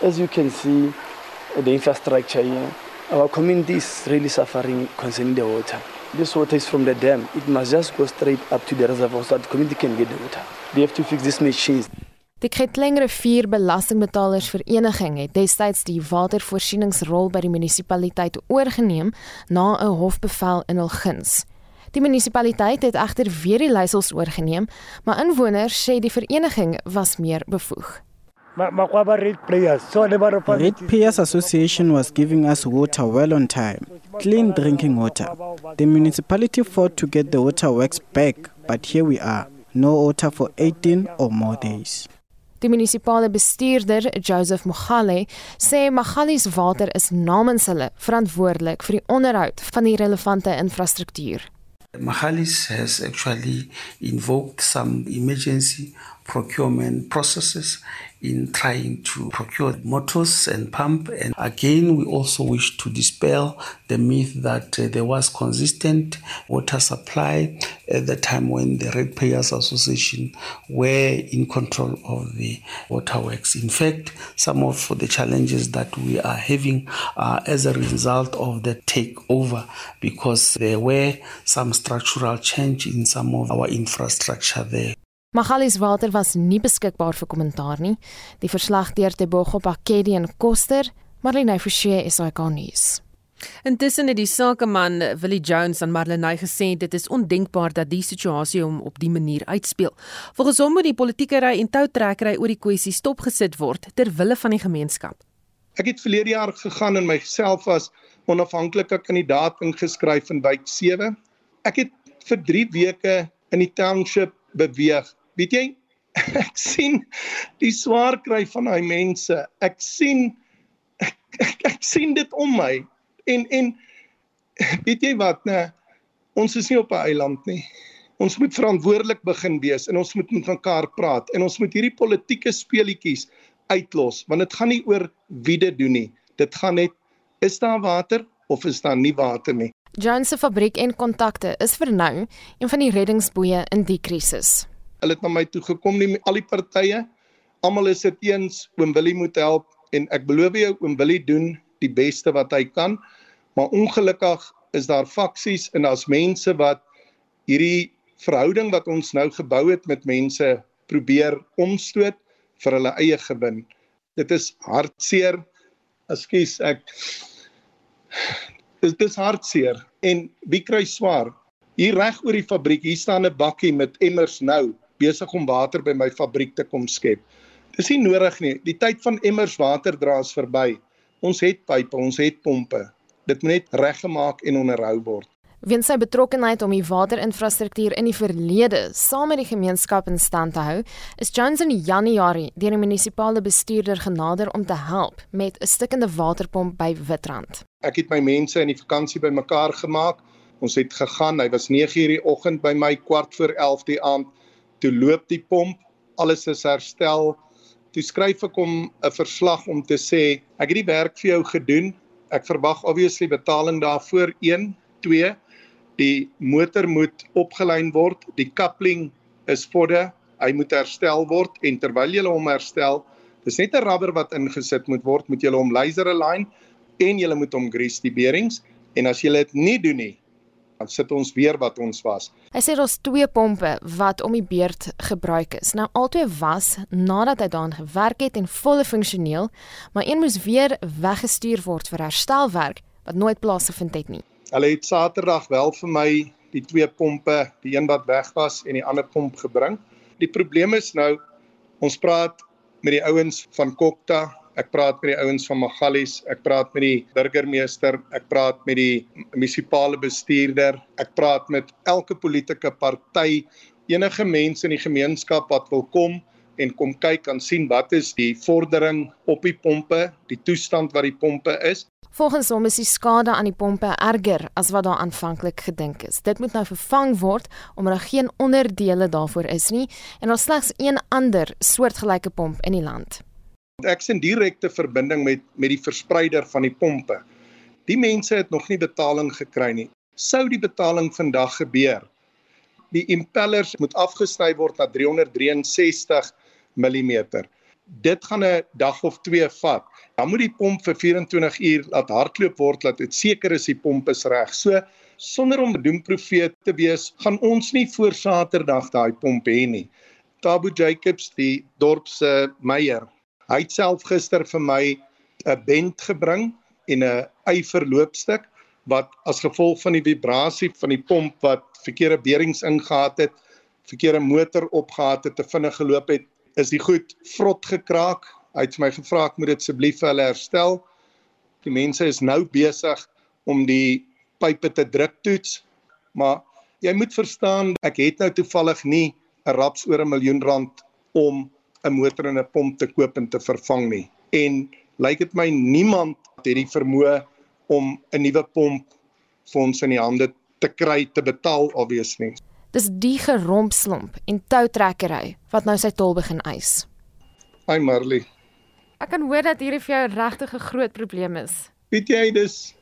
As you can see, the infrastructure here, our community is really suffering concerning the water. This water is from the dam. It must just go straight up to the reservoir so that the community can get the water. They have to fix these machines. Die Kretlingrivier Belastingbetalers Vereniging het destyds die watervoorsieningsrol by die munisipaliteit oorgeneem na 'n hofbevel in hul guns. Die munisipaliteit het egter weer die leiersels oorgeneem, maar inwoners sê die vereniging was meer bevoeg. Red Players Association was giving us water well on time, clean drinking water. The municipality fought to get the water works back, but here we are, no water for 18 or more days. Die munisipale bestuurder, Joseph Mogale, sê Magalies Water is namens hulle verantwoordelik vir die onderhoud van die relevante infrastruktuur. Magalies has actually invoked some emergency procurement processes in trying to procure motors and pump. And again, we also wish to dispel the myth that uh, there was consistent water supply at the time when the Ratepayers Association were in control of the waterworks. In fact, some of the challenges that we are having are as a result of the takeover because there were some structural change in some of our infrastructure there. Magalies Water was nie beskikbaar vir kommentaar nie. Die verslag deur Tebogo Pakedi en Koster, Marlene Forsie is hy gaan nuus. Intussen het die sakeman Willie Jones aan Marlene gesê dit is ondenkbaar dat die situasie hom op die manier uitspeel. Volgens hom moet die politieke ry en toutrekkery oor die kwessie stopgesit word ter wille van die gemeenskap. Ek het verlede jaar gegaan en myself as onafhanklike kandidaat ingeskryf in wijk 7. Ek het vir 3 weke in die township beweeg weet jy ek sien die swaar kry van daai mense. Ek sien ek, ek, ek sien dit om my. En en weet jy wat nê ons is nie op 'n eiland nie. Ons moet verantwoordelik begin wees en ons moet met mekaar praat en ons moet hierdie politieke speletjies uitlos want dit gaan nie oor wie dit doen nie. Dit gaan net is daar water of is daar nie water nie? Jones se fabriek en kontakte is vir nou een van die reddingsboeye in die krisis hulle het na my toe gekom. Nie al die partye almal is dit eens oom Willie moet help en ek beloof jou oom Willie doen die beste wat hy kan. Maar ongelukkig is daar faksies en daar's mense wat hierdie verhouding wat ons nou gebou het met mense probeer omstoot vir hulle eie gewin. Dit is hartseer. Ekskuus ek dit is hartseer. En wie kry swaar? Hier reg oor die fabriek hier staan 'n bakkie met emmers nou besig om water by my fabriek te kom skep. Dis nie nodig nie. Die tyd van emmers water dra is verby. Ons het pype, ons het pompe. Dit moet net reggemaak en onderhou word. Weens sy betrokkeheid om die waterinfrastruktuur in die verlede saam met die gemeenskap in stand te hou, is Jones in Januarie deur die munisipale bestuurder genader om te help met 'n stikkende waterpomp by Witrand. Ek het my mense in die vakansie bymekaar gemaak. Ons het gegaan. Hy was 9:00 die oggend by my kwart voor 11:00 die aand toe loop die pomp, alles is herstel. Toe skryf ek hom 'n verslag om te sê ek het die werk vir jou gedoen. Ek verwag obviously betaling daarvoor 1, 2. Die motor moet opgelyn word, die coupling is vodde, hy moet herstel word en terwyl jy hom herstel, dis net 'n rubber wat ingesit moet word, moet jy hom laser align en julle moet hom grease die bearings en as julle dit nie doen nie, sit ons weer wat ons was. Hy sê daar's twee pompe wat om die beerd gebruik is. Nou albei was nadat hy daaraan gewerk het en volle funksioneel, maar een moes weer weggestuur word vir herstelwerk wat nooit plaasgevind het nie. Hulle het Saterdag wel vir my die twee pompe, die een wat weg was en die ander pomp gebring. Die probleem is nou ons praat met die ouens van Kokta Ek praat met die ouens van Magalies, ek praat met die burgemeester, ek praat met die munisipale bestuurder, ek praat met elke politieke party, enige mense in die gemeenskap wat wil kom en kom kyk en sien wat is die vordering op die pompe, die toestand wat die pompe is. Volgens hom is die skade aan die pompe erger as wat daar aanvanklik gedink is. Dit moet nou vervang word omdat daar geen onderdele daarvoor is nie en daar slegs een ander soortgelyke pomp in die land. Ek sien direkte verbinding met met die verspreider van die pompe. Die mense het nog nie betaling gekry nie. Sou die betaling vandag gebeur, die impellers moet afgesny word na 363 mm. Dit gaan 'n dag of 2 vat. Dan moet die pomp vir 24 uur laat hardloop word dat dit seker is die pomp is reg. So sonder om doemprofeet te wees, gaan ons nie voor Saterdag daai pomp hê nie. Tabu Jacobs, die dorp se meier, Hy het self gister vir my 'n bent gebring en 'n eiverloopstuk wat as gevolg van die vibrasie van die pomp wat verkeerde beerings ingehaat het, verkeerde motor opgehaat het, te vinnig geloop het, is die goed vrot gekraak. Hy het my gevra ek moet dit asseblief vir hulle herstel. Die mense is nou besig om die pype te druk toets, maar jy moet verstaan, ek het nou toevallig nie 'n raps oor 'n miljoen rand om 'n motor en 'n pomp te koop en te vervang nie. En lyk dit my niemand het die vermoë om 'n nuwe pomp ons in die hande te kry te betaal alwees nie. Dis die gerompslomp en toutrekkery wat nou sy tol begin eis. Hi Marley. Ek kan hoor dat hierdie vir jou regtig 'n groot probleem is. Weet jy dis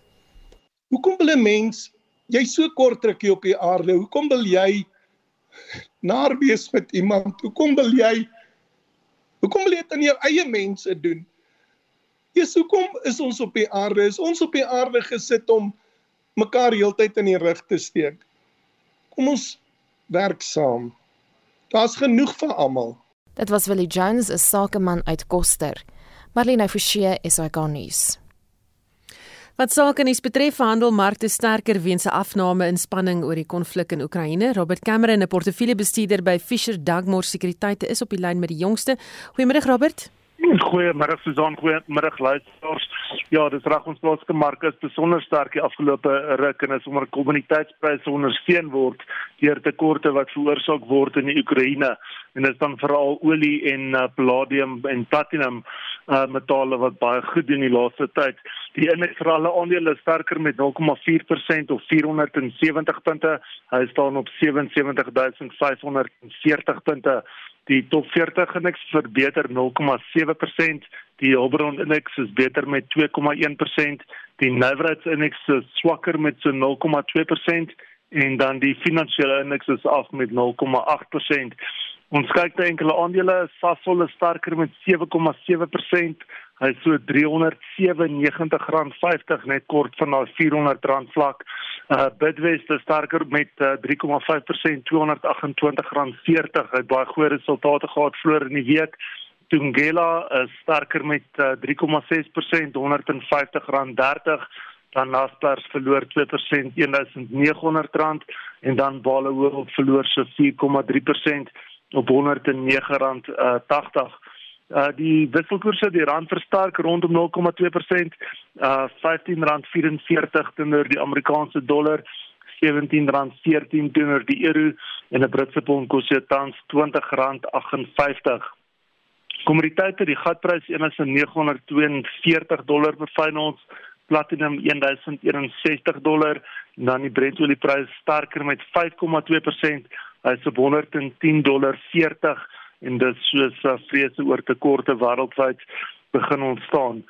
Hoekom wil 'n mens jy so kort rukkie op die aarde? Hoekom wil jy naar wees met iemand? Hoekom wil jy dit aan jou eie mense doen? Jesus, hoekom is ons op die aarde? Is ons op die aarde gesit om mekaar heeltyd in die rug te steek? Kom ons werk saam. Daar's genoeg vir almal. Dit was Willie Jones, 'n sakeman uit Koster. Marlene Forsie is hy gaan nuus. Wat sake nuus betref, handelmarkte sterker weens 'n afname in spanning oor die konflik in Oekraïne. Robert Cameron, 'n portefeuljebestuurder by Fisher Dugmore Sekuriteite, is op die lyn met die jongste. Goeiemôre Robert. Goeiemôre Susan, goeiemôre luisteraars. Ja, dis reg ons plaaslike mark is besonder sterk die afgelope ruk en is omdat kommoditeitspryse ondersteun word deur tekorte wat veroorsaak word in die Oekraïne en dit is dan veral olie en uh, palladium en platinum uh, metale wat baie goed doen die laaste tyd. Die indeks vir alle aandele is sterker met 0,4% of 470 punte. Hy staan op 77540 punte. Die top 40 indeks verbeter 0,7%. Die Hulbron indeks is beter met 2,1%. Die Navrats indeks is swakker met so 0,2% en dan die finansiële indeks is af met 0,8%. Ons kyk na enkele aandele, Sasol is sterker met 7,7%. Hy is so R397.50 net kort van daai R400 vlak. Uh Bidwest is sterker met uh, 3,5%, R228.40. Hy het baie goeie resultate gehad vroeër in die week. Tungela is sterker met uh, 3,6%, R150.30 dan Naspers verloor 2% R1900 en dan Baloworld verloor so 4,3% op R109.80. Uh, uh die wisselkoerse die rand versterk rondom 0,2%, uh R15.44 teenoor die Amerikaanse dollar, R17.14 teenoor die euro en 'n Britse pond kos jou tans R20.58. Kommoditeite, die gatprys 1942 dollar per fyn ons, platinum 1061 dollar, dan die Brent-olieprys sterker met 5,2% hy's op 110 dollar 40 en dit soos vrese oor tekorte wêreldwyd begin ontstaan.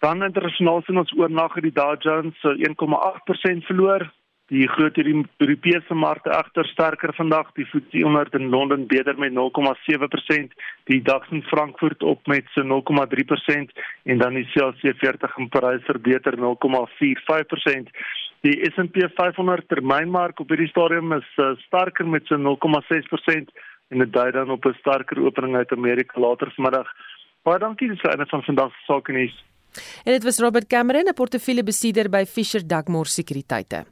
Dan internasionaal sien ons oornag die Dow Jones so 1,8% verloor, Die groot Europese markte egter sterker vandag. Die FTSE 100 in Londen beter met 0,7%, die DAX in Frankfurt op met so 0,3% en dan die CAC 40 in Parys verbeter 0,45%. Die S&P 500 termynmark op hierdie stadium is uh, sterker met so 0,6% en dit dui dan op 'n sterker opening uit Amerika later vanmiddag. Baie dankie dis einde van vandag se sake nuus. En dit was Robert Cameron, 'n portefeuillebesitter by Fisher Dugmore Sekuriteite.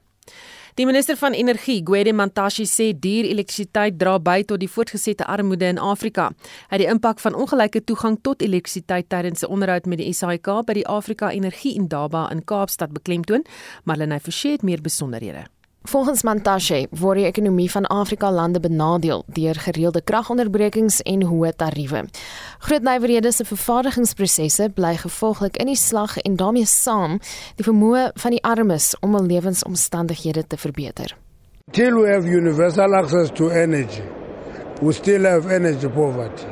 Die minister van Energie, Gwede Mantashe, sê duur elektrisiteit dra by tot die voortgesette armoede in Afrika. Hy het die impak van ongelyke toegang tot elektrisiteit tydens 'n onderhoud met die SAIK by die Afrika Energie Indaba in Kaapstad beklemtoon, maar Lenay Forsie het meer besonderhede. Volgens Mantashe word die ekonomie van Afrika lande benadeel deur gereelde kragonderbrekings en hoë tariewe. Groot nywerhede se vervaardigingsprosesse bly gevolglik in die slag en daarmee saam die vermoë van die armes om hul lewensomstandighede te verbeter. Till we have universal access to energy, we still have energy poverty.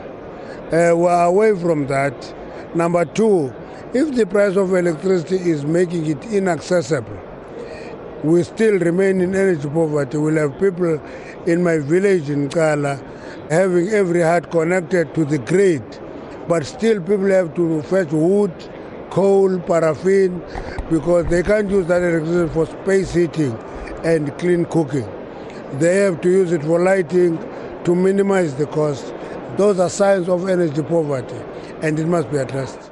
Uh, we are away from that. Number 2, if the price of electricity is making it inaccessible, we still remain in energy poverty. We'll have people in my village in Kala having every heart connected to the grid, but still people have to fetch wood, coal, paraffin, because they can't use that electricity for space heating and clean cooking. They have to use it for lighting to minimize the cost. Those are signs of energy poverty, and it must be addressed.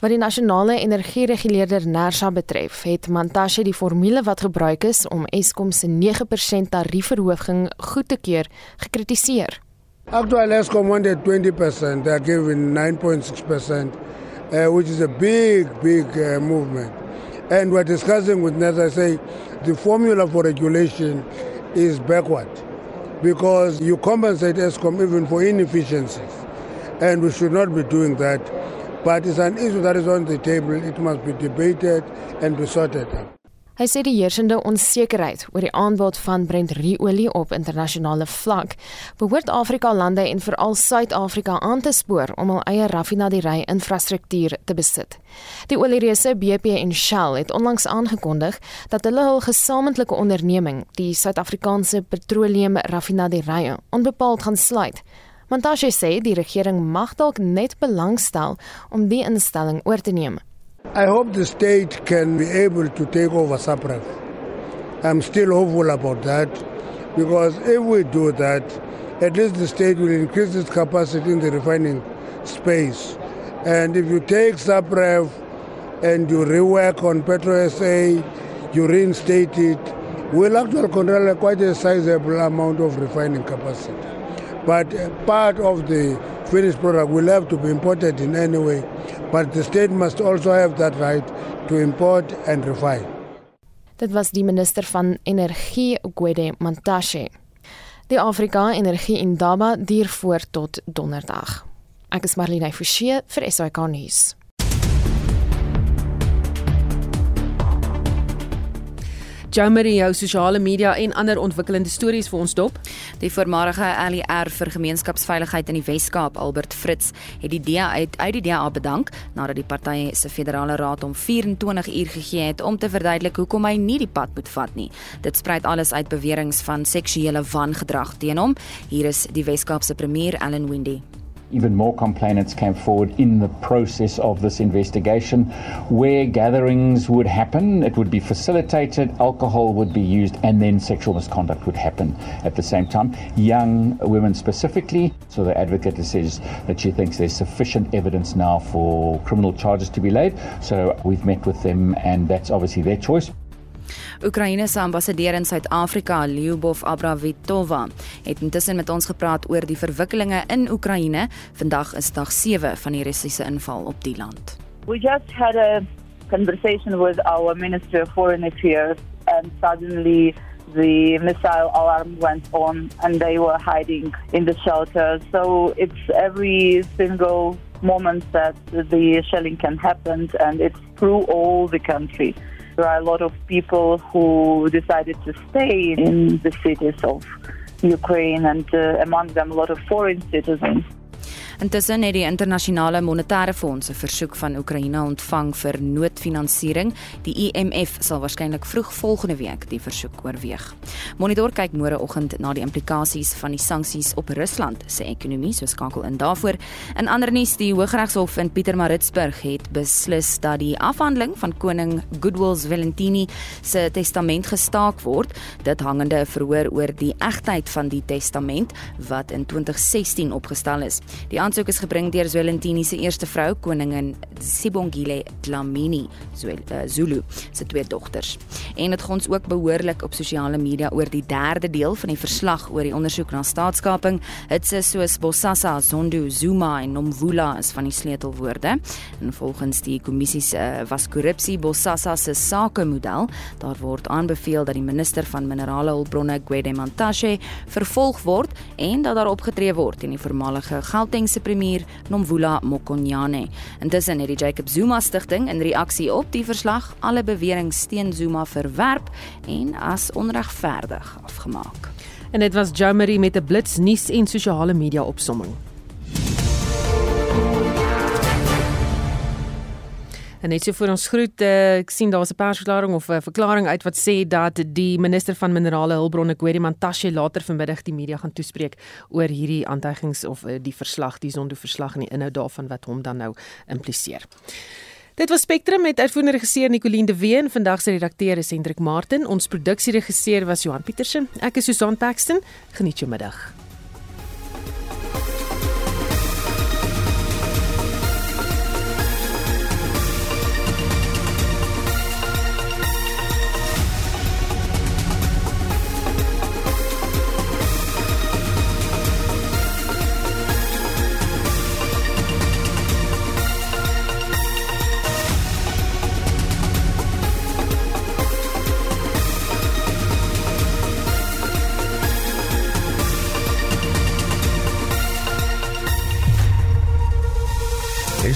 Wat die nasionale energiereguleerder NERSA betref, het Mantashe die formule wat gebruik is om Eskom se 9% tariefverhoging goed te keur, gekritiseer. Actually, Eskom wanted 20%, they are given 9.6%, uh, which is a big, big uh, movement. And we're discussing with NERSA, say, the formula for regulation is backward because you compensate Eskom even for inefficiencies. And we should not be doing that. But it's an issue that is on the table. It must be debated and be sorted out. Hy sê die heersende onsekerheid oor die aanbod van Brent-olie op internasionale vlak behoort Afrika lande en veral Suid-Afrika aan te spoor om hul eie raffinaderye infrastruktuur te besit. Die oliereuse BP en Shell het onlangs aangekondig dat hulle hul gesamentlike onderneming, die Suid-Afrikaanse Petroleum Raffinaderye, onbepaald gaan sluit. Montashe sê die regering mag dalk net belangstel om die instelling oor te neem. I hope the state can be able to take over Sapraf. I'm still hopeful about that because if we do that, at least the state will increase its capacity in the refining space. And if you take Sapraf and you rework on Petro SA, you reinstate it, we'll actually control quite a sizable amount of refining capacity. But part of the finished product will have to be imported in any way. But the state must also have that right to import and refine. Dit was die minister van energie Gwede Mantashe. Die Afrika Energie Indaba duur voort tot donderdag. Ek is Marlene Forsie vir SAK nuus. Jamie jou sosiale media en ander ontwikkelende stories vir ons dop. Die voormalige LER vir gemeenskapsveiligheid in die Wes-Kaap, Albert Fritz, het die DA uit uit die DA bedank nadat die party se federale raad hom 24 uur gegee het om te verduidelik hoekom hy nie die pad moet vat nie. Dit spruit alles uit beweringe van seksuele wangedrag teen hom. Hier is die Wes-Kaapse premier, Allan Windey. Even more complainants came forward in the process of this investigation where gatherings would happen, it would be facilitated, alcohol would be used, and then sexual misconduct would happen at the same time. Young women specifically. So the advocate says that she thinks there's sufficient evidence now for criminal charges to be laid. So we've met with them, and that's obviously their choice. Oekraïne se ambassadeur in Suid-Afrika, Lyubov Abravitova, het intussen met ons gepraat oor die verwikkelinge in Oekraïne. Vandag is dag 7 van die Russiese inval op die land. We just had a conversation with our Minister of Foreign Affairs and suddenly the missile alarm went on and they were hiding in the shelter. So it's every single moment that the shelling can happen and it's through all the country. There are a lot of people who decided to stay in the cities of Ukraine, and uh, among them a lot of foreign citizens. Intussen het die internasionale monetaire fonds 'n versoek van Oekraïne ontvang vir noodfinansiering. Die IMF sal waarskynlik vroeg volgende week die versoek oorweeg. Monitor kyk môreoggend na die implikasies van die sanksies op Rusland se ekonomie, so skakel in daarvoor. In ander nuus, die Hooggeregshof in Pietermaritzburg het beslis dat die afhandeling van koning Goodwills Valentini se testament gestaak word. Dit hangende verhoor oor die egtheid van die testament wat in 2016 opgestel is. Die aansoek is gebring deur Valentini se eerste vrou, koningin Sibongile Dlamini eh, Zulu se twee dogters. En dit gons ook behoorlik op sosiale media oor die derde deel van die verslag oor die ondersoek na staatskaping. Dit se soos Bosasa, Zondo, Zuma en Nomvula is van die sleutelwoorde. En volgens die kommissie se uh, was korrupsie Bosasa se sakemodel. Daar word aanbeveel dat die minister van minerale hulpbronne Gwede Mantashe vervolg word en dat daar opgetree word teen die voormalige Gautengse premier Nomvula Mokonyane. Intussen het die Jacob Zuma stigting in reaksie op die verslag alle beweringe teen Zuma verwerp en as onregverdig afgemaak. En dit was Jomari met 'n blits nuus en sosiale media opsomming. En net so voor ons groet, ek sien daar's 'n persverklaring of 'n verklaring uit wat sê dat die minister van minerale hulpbronne Gwedi Mantashe later vanmiddag die media gaan toespreek oor hierdie aantuigings of uh, die verslag, die Zondo verslag en die inhoud daarvan wat hom dan nou impliseer. Dit was Spectrum met uitvoerende regisseur Nicoline de Wee en vandag se redakteur is Hendrik Martin. Ons produksieregisseur was Johan Pieterse. Ek is Susan Paxton. Geniet jou middag.